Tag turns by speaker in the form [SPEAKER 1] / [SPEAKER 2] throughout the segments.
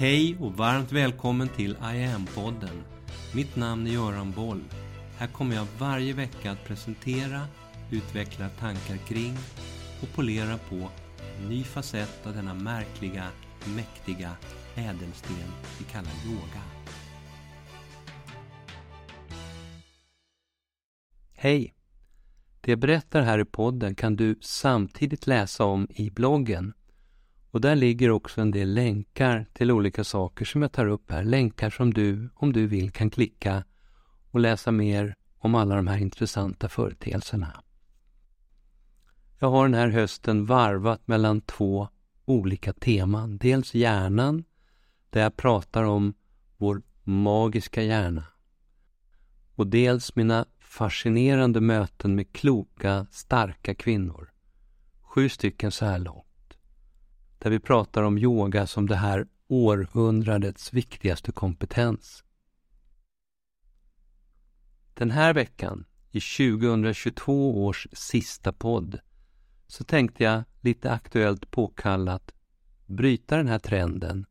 [SPEAKER 1] Hej och varmt välkommen till I am-podden. Mitt namn är Göran Boll. Här kommer jag varje vecka att presentera, utveckla tankar kring och polera på en ny facett av denna märkliga, mäktiga ädelsten vi kallar yoga. Hej! Det jag berättar här i podden kan du samtidigt läsa om i bloggen. Och där ligger också en del länkar till olika saker som jag tar upp här. Länkar som du, om du vill, kan klicka och läsa mer om alla de här intressanta företeelserna. Jag har den här hösten varvat mellan två olika teman. Dels hjärnan, där jag pratar om vår magiska hjärna. Och dels mina fascinerande möten med kloka, starka kvinnor. Sju stycken så här långt. Där vi pratar om yoga som det här århundradets viktigaste kompetens. Den här veckan, i 2022 års sista podd, så tänkte jag lite aktuellt påkallat bryta den här trenden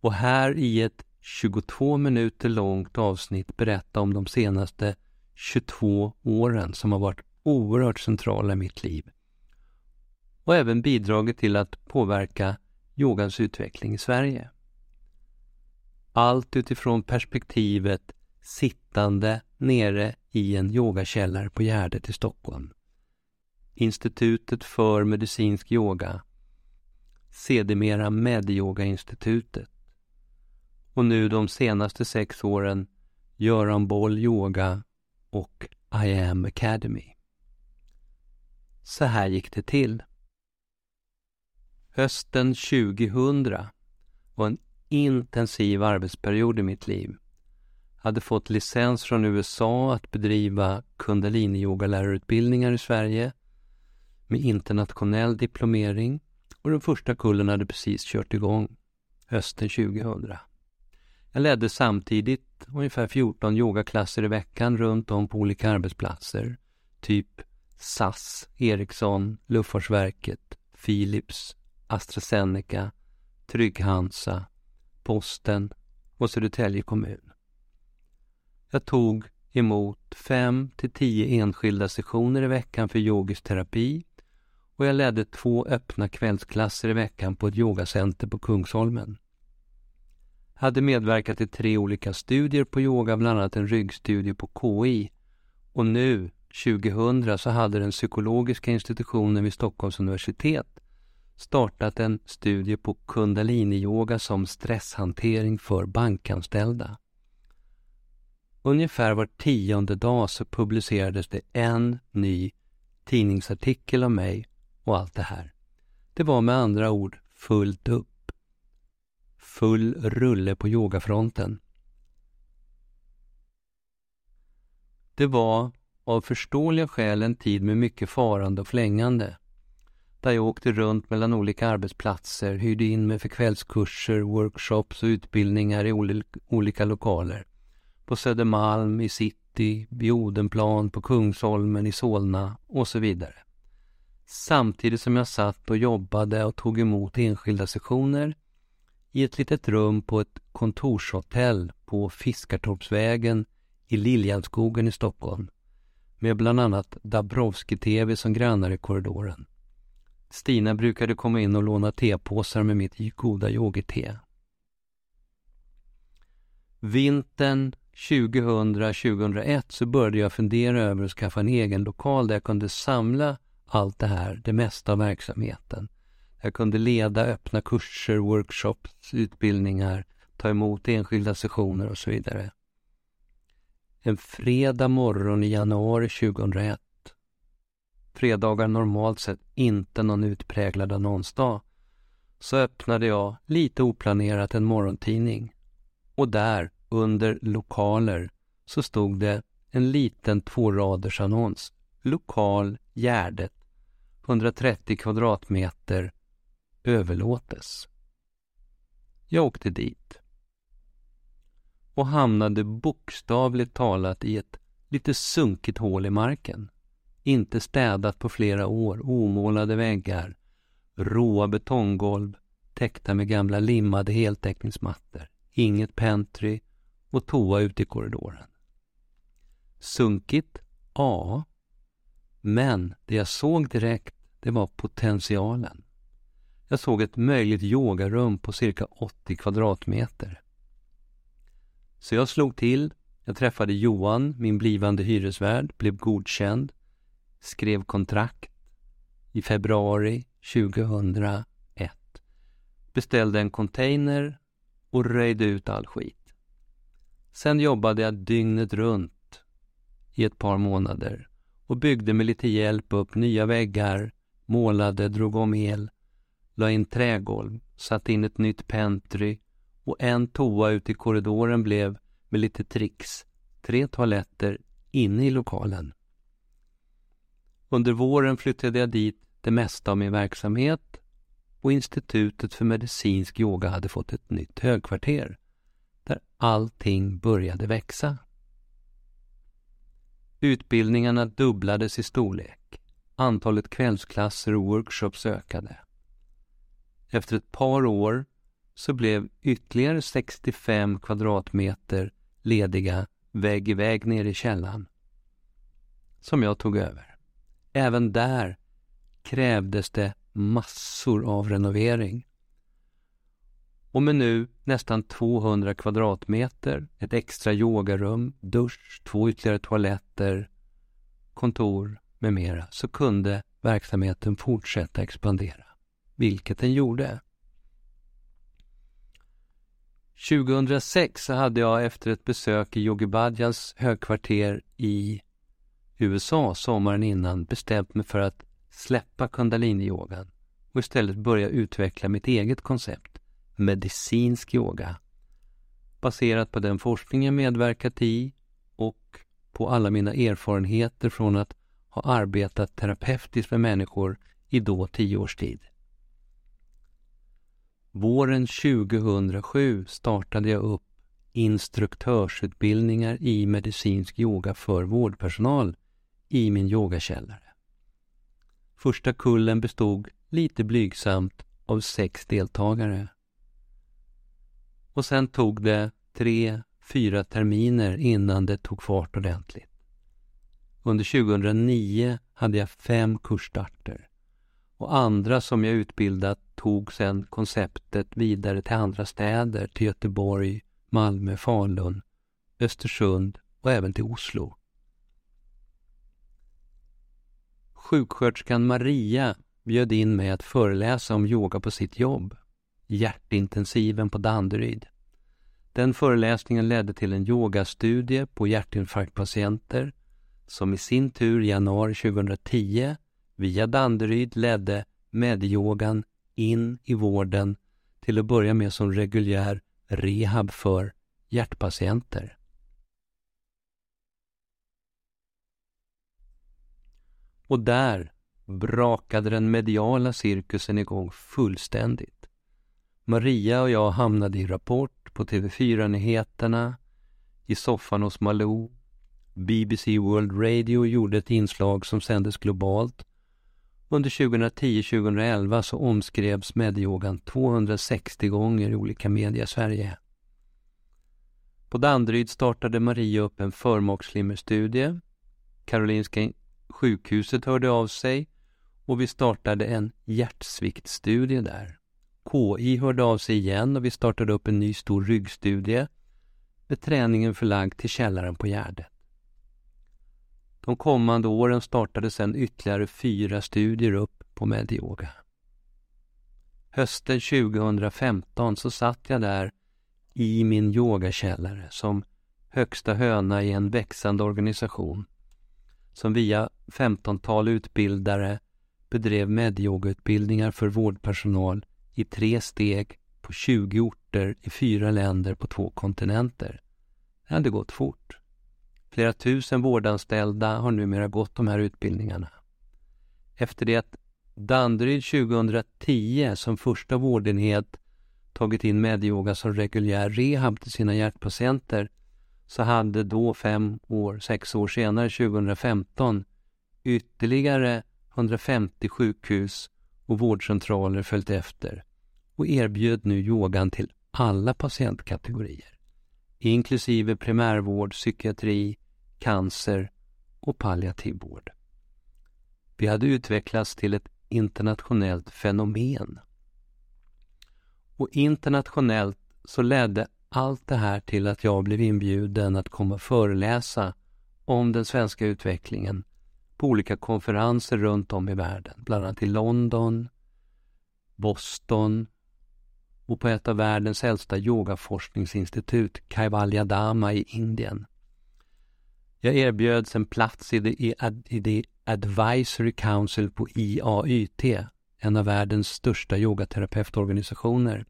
[SPEAKER 1] och här i ett 22 minuter långt avsnitt berätta om de senaste 22 åren som har varit oerhört centrala i mitt liv och även bidragit till att påverka yogans utveckling i Sverige. Allt utifrån perspektivet sittande nere i en yogakällare på Gärdet i Stockholm. Institutet för medicinsk yoga, sedermera Medyoga-institutet och nu de senaste sex åren Göran Boll Yoga och I am Academy. Så här gick det till. Hösten 2000 var en intensiv arbetsperiod i mitt liv. Jag Hade fått licens från USA att bedriva kundalini-yogalärarutbildningar i Sverige med internationell diplomering och den första kullen hade precis kört igång hösten 2000. Jag ledde samtidigt ungefär 14 yogaklasser i veckan runt om på olika arbetsplatser. Typ SAS, Ericsson, Luftfartsverket, Philips, AstraZeneca, Trygg-Hansa, Posten och Södertälje kommun. Jag tog emot fem till tio enskilda sessioner i veckan för yogisk terapi och jag ledde två öppna kvällsklasser i veckan på ett yogacenter på Kungsholmen hade medverkat i tre olika studier på yoga, bland annat en ryggstudie på KI. Och nu, 2000, så hade den psykologiska institutionen vid Stockholms universitet startat en studie på kundaliniyoga som stresshantering för bankanställda. Ungefär var tionde dag så publicerades det en ny tidningsartikel om mig och allt det här. Det var med andra ord fullt upp full rulle på yogafronten. Det var av förståeliga skäl en tid med mycket farande och flängande. Där jag åkte runt mellan olika arbetsplatser, hyrde in mig för kvällskurser, workshops och utbildningar i olika lokaler. På Södermalm, i city, vid Odenplan, på Kungsholmen, i Solna och så vidare. Samtidigt som jag satt och jobbade och tog emot enskilda sessioner i ett litet rum på ett kontorshotell på Fiskartorpsvägen i Liljanskogen i Stockholm med bland annat Dabrowski-TV som grannar i korridoren. Stina brukade komma in och låna tepåsar med mitt goda yogite. Vintern 2000-2001 så började jag fundera över att skaffa en egen lokal där jag kunde samla allt det här, det mesta av verksamheten jag kunde leda öppna kurser, workshops, utbildningar, ta emot enskilda sessioner och så vidare. En fredag morgon i januari 2001. Fredagar normalt sett inte någon utpräglad annonsdag. Så öppnade jag, lite oplanerat, en morgontidning. Och där, under lokaler, så stod det en liten tvåraders annons. Lokal Gärdet. 130 kvadratmeter överlåtes. Jag åkte dit och hamnade bokstavligt talat i ett lite sunkigt hål i marken. Inte städat på flera år, omålade väggar, råa betonggolv, täckta med gamla limmade heltäckningsmattor. Inget pentry och toa ute i korridoren. Sunkigt? Ja. Men det jag såg direkt, det var potentialen. Jag såg ett möjligt yogarum på cirka 80 kvadratmeter. Så jag slog till, jag träffade Johan, min blivande hyresvärd, blev godkänd, skrev kontrakt i februari 2001. Beställde en container och röjde ut all skit. Sen jobbade jag dygnet runt i ett par månader och byggde med lite hjälp upp nya väggar, målade, drog om el, la in trägolv, satte in ett nytt pentry och en toa ute i korridoren blev, med lite tricks, tre toaletter inne i lokalen. Under våren flyttade jag dit det mesta av min verksamhet och Institutet för medicinsk yoga hade fått ett nytt högkvarter där allting började växa. Utbildningarna dubblades i storlek. Antalet kvällsklasser och workshops ökade. Efter ett par år så blev ytterligare 65 kvadratmeter lediga vägg i vägg nere i källaren som jag tog över. Även där krävdes det massor av renovering. Och med nu nästan 200 kvadratmeter, ett extra yogarum, dusch, två ytterligare toaletter, kontor med mera, så kunde verksamheten fortsätta expandera, vilket den gjorde. 2006 så hade jag efter ett besök i Yogi Bhajans högkvarter i USA sommaren innan bestämt mig för att släppa kundaliniyogan och istället börja utveckla mitt eget koncept, medicinsk yoga, baserat på den forskning jag medverkat i och på alla mina erfarenheter från att ha arbetat terapeutiskt med människor i då tio års tid. Våren 2007 startade jag upp instruktörsutbildningar i medicinsk yoga för vårdpersonal i min yogakällare. Första kullen bestod, lite blygsamt, av sex deltagare. Och sen tog det tre, fyra terminer innan det tog fart ordentligt. Under 2009 hade jag fem kursstarter och andra som jag utbildat tog sedan konceptet vidare till andra städer, till Göteborg, Malmö, Falun, Östersund och även till Oslo. Sjuksköterskan Maria bjöd in mig att föreläsa om yoga på sitt jobb, hjärtintensiven på Danderyd. Den föreläsningen ledde till en yogastudie på hjärtinfarktpatienter som i sin tur i januari 2010 via Danderyd ledde medyogan in i vården till att börja med som reguljär rehab för hjärtpatienter. Och där brakade den mediala cirkusen igång fullständigt. Maria och jag hamnade i Rapport, på TV4-nyheterna, i soffan hos Malou. BBC World Radio gjorde ett inslag som sändes globalt. Under 2010-2011 så omskrevs medyogan 260 gånger i olika media i Sverige. På Danderyd startade Maria upp en förmakslimmerstudie. Karolinska sjukhuset hörde av sig och vi startade en hjärtsviktstudie där. KI hörde av sig igen och vi startade upp en ny stor ryggstudie med träningen förlagd till källaren på Gärdet. De kommande åren startade sedan ytterligare fyra studier upp på Medioga. Hösten 2015 så satt jag där i min yogakällare som högsta höna i en växande organisation som via 15-tal utbildare bedrev medyogautbildningar för vårdpersonal i tre steg på 20 orter i fyra länder på två kontinenter. Det hade gått fort. Flera tusen vårdanställda har numera gått de här utbildningarna. Efter det att Danderyd 2010 som första vårdenhet tagit in medyoga som reguljär rehab till sina hjärtpatienter så hade då fem år, sex år senare, 2015, ytterligare 150 sjukhus och vårdcentraler följt efter och erbjöd nu yogan till alla patientkategorier, inklusive primärvård, psykiatri, cancer och palliativ vård. Vi hade utvecklats till ett internationellt fenomen. Och internationellt så ledde allt det här till att jag blev inbjuden att komma och föreläsa om den svenska utvecklingen på olika konferenser runt om i världen, bland annat i London, Boston och på ett av världens äldsta yogaforskningsinstitut, Kaivalyadama i Indien. Jag erbjöds en plats i The, i The Advisory Council på IAYT, en av världens största yogaterapeutorganisationer.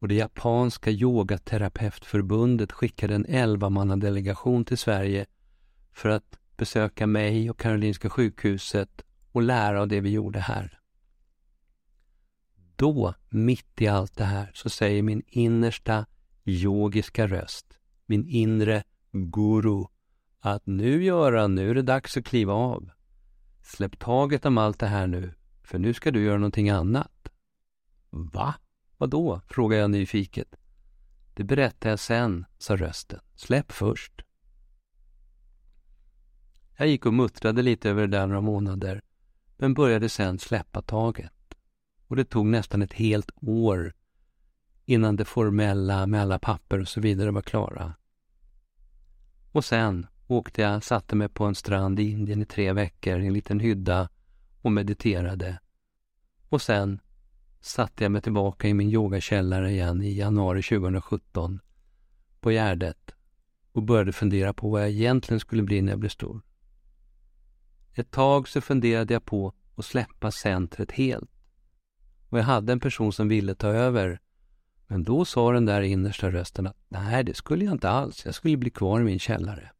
[SPEAKER 1] Och det japanska yogaterapeutförbundet skickade en elvamannadelegation till Sverige för att besöka mig och Karolinska sjukhuset och lära av det vi gjorde här. Då, mitt i allt det här, så säger min innersta yogiska röst, min inre guru, att nu Göran, nu är det dags att kliva av. Släpp taget om allt det här nu, för nu ska du göra någonting annat. Va? Vad då? frågade jag nyfiket. Det berättar jag sen, sa rösten. Släpp först. Jag gick och muttrade lite över det där några månader, men började sen släppa taget. Och det tog nästan ett helt år innan det formella med alla papper och så vidare var klara. Och sen åkte jag, satte mig på en strand i Indien i tre veckor i en liten hydda och mediterade. Och sen satte jag mig tillbaka i min yogakällare igen i januari 2017 på Gärdet och började fundera på vad jag egentligen skulle bli när jag blev stor. Ett tag så funderade jag på att släppa centret helt. Och jag hade en person som ville ta över. Men då sa den där innersta rösten att nej, det skulle jag inte alls. Jag skulle bli kvar i min källare.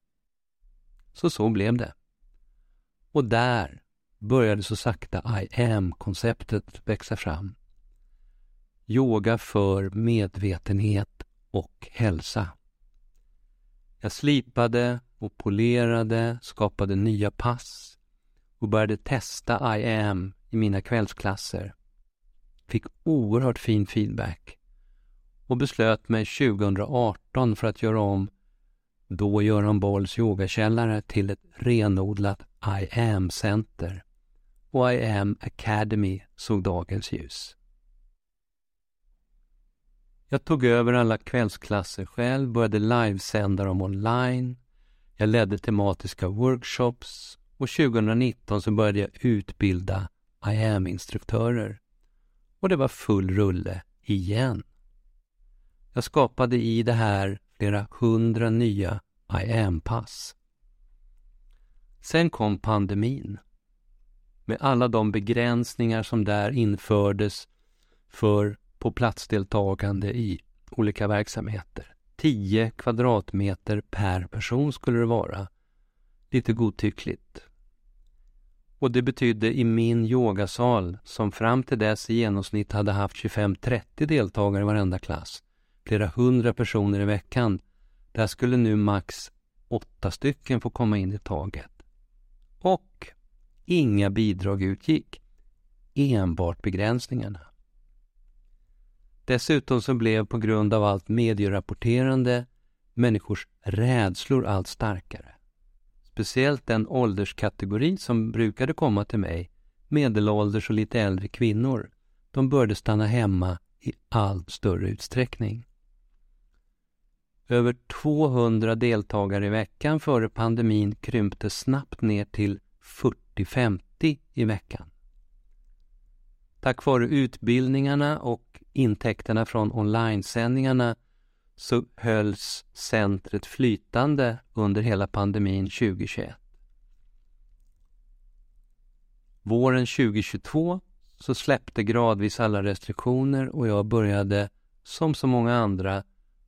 [SPEAKER 1] Så så blev det. Och där började så sakta I am-konceptet växa fram. Yoga för medvetenhet och hälsa. Jag slipade och polerade, skapade nya pass och började testa I am i mina kvällsklasser. Fick oerhört fin feedback och beslöt mig 2018 för att göra om då Göran Bolls yogakällare till ett renodlat I am-center och I am Academy såg dagens ljus. Jag tog över alla kvällsklasser själv, började livesända dem online. Jag ledde tematiska workshops och 2019 så började jag utbilda I am-instruktörer. Och det var full rulle igen. Jag skapade i det här flera hundra nya I am-pass. Sen kom pandemin med alla de begränsningar som där infördes för på platsdeltagande i olika verksamheter. 10 kvadratmeter per person skulle det vara. Lite godtyckligt. Och det betydde i min yogasal, som fram till dess i genomsnitt hade haft 25-30 deltagare i varenda klass, flera hundra personer i veckan, där skulle nu max åtta stycken få komma in i taget. Och inga bidrag utgick. Enbart begränsningarna. Dessutom så blev på grund av allt medierapporterande människors rädslor allt starkare. Speciellt den ålderskategori som brukade komma till mig, medelålders och lite äldre kvinnor, de började stanna hemma i allt större utsträckning. Över 200 deltagare i veckan före pandemin krympte snabbt ner till 40-50 i veckan. Tack vare utbildningarna och intäkterna från onlinesändningarna så hölls centret flytande under hela pandemin 2021. Våren 2022 så släppte gradvis alla restriktioner och jag började, som så många andra,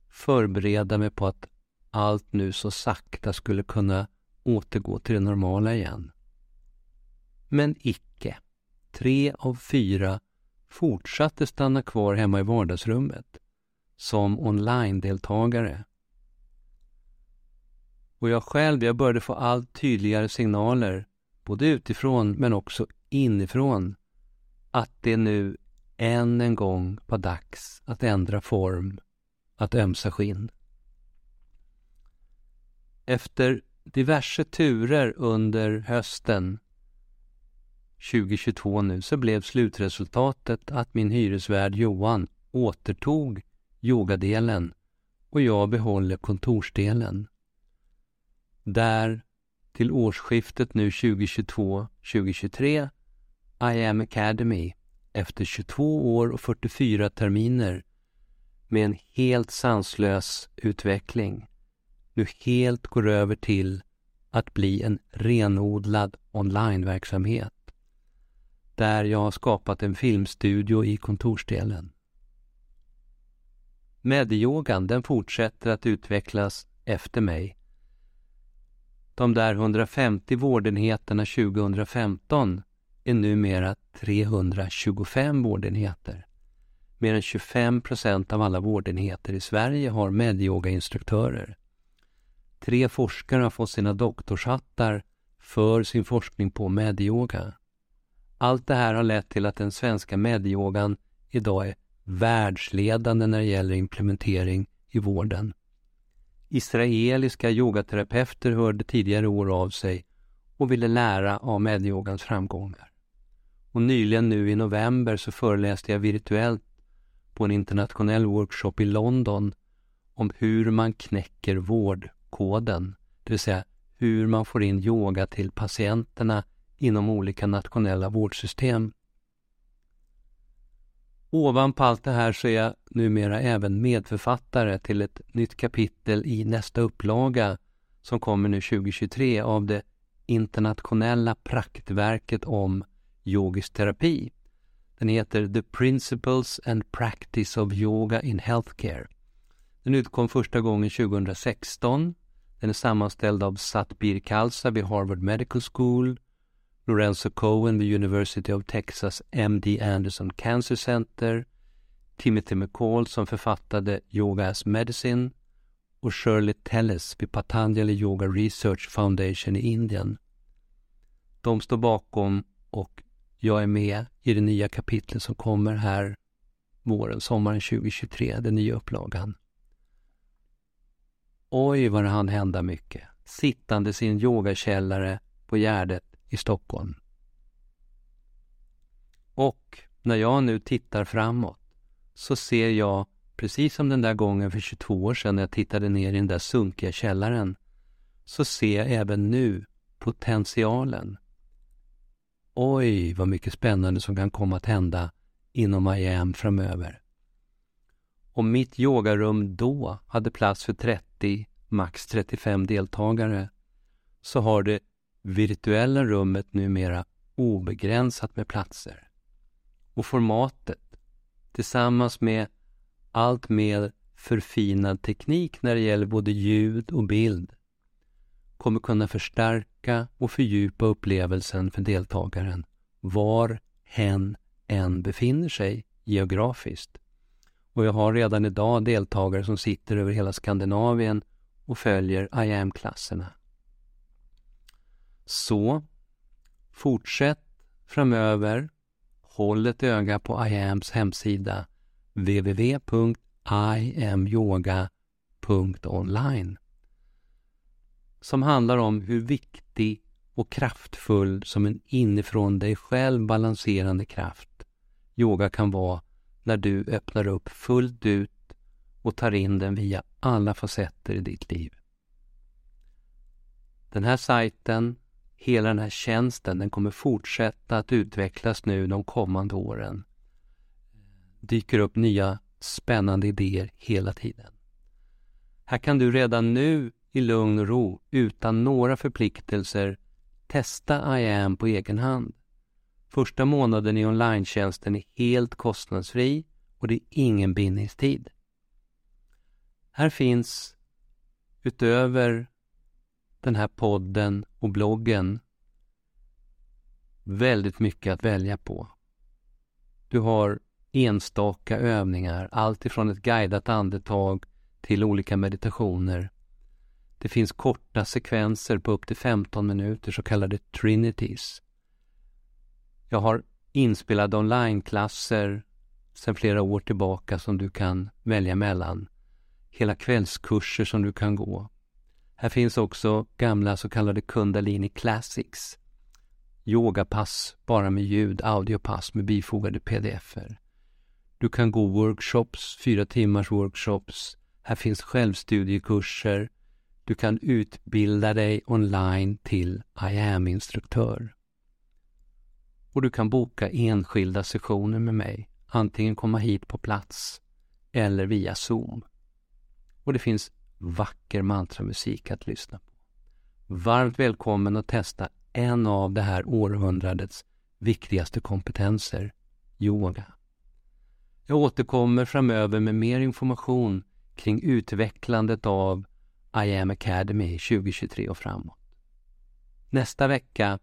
[SPEAKER 1] förbereda mig på att allt nu så sakta skulle kunna återgå till det normala igen. Men icke. Tre av fyra fortsatte stanna kvar hemma i vardagsrummet som online-deltagare. Och jag själv, jag började få allt tydligare signaler, både utifrån men också inifrån, att det nu än en gång var dags att ändra form, att ömsa skinn. Efter diverse turer under hösten 2022 nu så blev slutresultatet att min hyresvärd Johan återtog yogadelen och jag behåller kontorsdelen. Där till årsskiftet nu 2022-2023 I am Academy efter 22 år och 44 terminer med en helt sanslös utveckling nu helt går över till att bli en renodlad onlineverksamhet där jag har skapat en filmstudio i kontorsdelen. Medyogan den fortsätter att utvecklas efter mig. De där 150 vårdenheterna 2015 är numera 325 vårdenheter. Mer än 25 procent av alla vårdenheter i Sverige har medyogainstruktörer. Tre forskare har fått sina doktorshattar för sin forskning på medyoga. Allt det här har lett till att den svenska medyogan idag är världsledande när det gäller implementering i vården. Israeliska yogaterapeuter hörde tidigare år av sig och ville lära av medyogans framgångar. Och nyligen nu i november så föreläste jag virtuellt på en internationell workshop i London om hur man knäcker vårdkoden, det vill säga hur man får in yoga till patienterna inom olika nationella vårdsystem. Ovanpå allt det här så är jag numera även medförfattare till ett nytt kapitel i nästa upplaga som kommer nu 2023 av det internationella praktverket om yogisk terapi. Den heter The Principles and Practice of Yoga in Healthcare. Den utkom första gången 2016. Den är sammanställd av Satbir Khalsa vid Harvard Medical School Lorenzo Cohen vid University of Texas MD Anderson Cancer Center, Timothy McCall som författade Yoga as Medicine och Shirley Telles vid Patanjali Yoga Research Foundation i Indien. De står bakom och jag är med i det nya kapitlet som kommer här våren, sommaren 2023, den nya upplagan. Oj, vad det hann hända mycket. Sittandes i en yogakällare på Gärdet i Stockholm. Och när jag nu tittar framåt så ser jag, precis som den där gången för 22 år sedan när jag tittade ner i den där sunkiga källaren, så ser jag även nu potentialen. Oj, vad mycket spännande som kan komma att hända inom IAM framöver. Om mitt yogarum då hade plats för 30, max 35 deltagare, så har det virtuella rummet numera obegränsat med platser. Och formatet, tillsammans med allt mer förfinad teknik när det gäller både ljud och bild, kommer kunna förstärka och fördjupa upplevelsen för deltagaren var hen än befinner sig geografiskt. Och jag har redan idag deltagare som sitter över hela Skandinavien och följer IAM-klasserna. Så fortsätt framöver. Håll ett öga på IAMs hemsida www.iamyoga.online som handlar om hur viktig och kraftfull som en inifrån dig själv balanserande kraft yoga kan vara när du öppnar upp fullt ut och tar in den via alla facetter i ditt liv. Den här sajten hela den här tjänsten, den kommer fortsätta att utvecklas nu de kommande åren. dyker upp nya spännande idéer hela tiden. Här kan du redan nu i lugn och ro, utan några förpliktelser, testa IAM på egen hand. Första månaden i online är helt kostnadsfri och det är ingen bindningstid. Här finns utöver den här podden och bloggen väldigt mycket att välja på. Du har enstaka övningar, allt ifrån ett guidat andetag till olika meditationer. Det finns korta sekvenser på upp till 15 minuter, så kallade trinities. Jag har inspelade onlineklasser sedan flera år tillbaka som du kan välja mellan. Hela kvällskurser som du kan gå. Här finns också gamla så kallade Kundalini Classics. Yogapass bara med ljud, audiopass med bifogade pdf-er. Du kan gå workshops, fyra timmars workshops. Här finns självstudiekurser. Du kan utbilda dig online till I am-instruktör. Och du kan boka enskilda sessioner med mig, antingen komma hit på plats eller via Zoom. Och det finns vacker mantramusik att lyssna på. Varmt välkommen att testa en av det här århundradets viktigaste kompetenser, yoga. Jag återkommer framöver med mer information kring utvecklandet av I am Academy 2023 och framåt. Nästa vecka,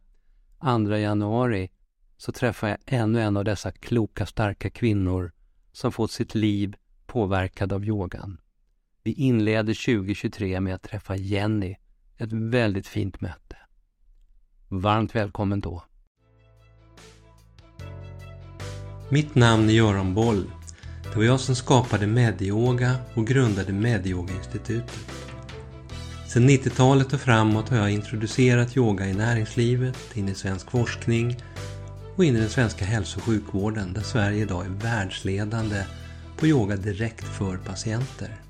[SPEAKER 1] 2 januari, så träffar jag ännu en av dessa kloka, starka kvinnor som fått sitt liv påverkad av yogan. Vi inleder 2023 med att träffa Jenny, ett väldigt fint möte. Varmt välkommen då!
[SPEAKER 2] Mitt namn är Göran Boll. Det var jag som skapade Medyoga och grundade Medyoga-institutet. Sedan 90-talet och framåt har jag introducerat yoga i näringslivet, in i svensk forskning och in i den svenska hälso och sjukvården där Sverige idag är världsledande på yoga direkt för patienter.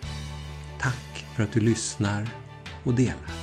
[SPEAKER 2] För att du lyssnar och delar.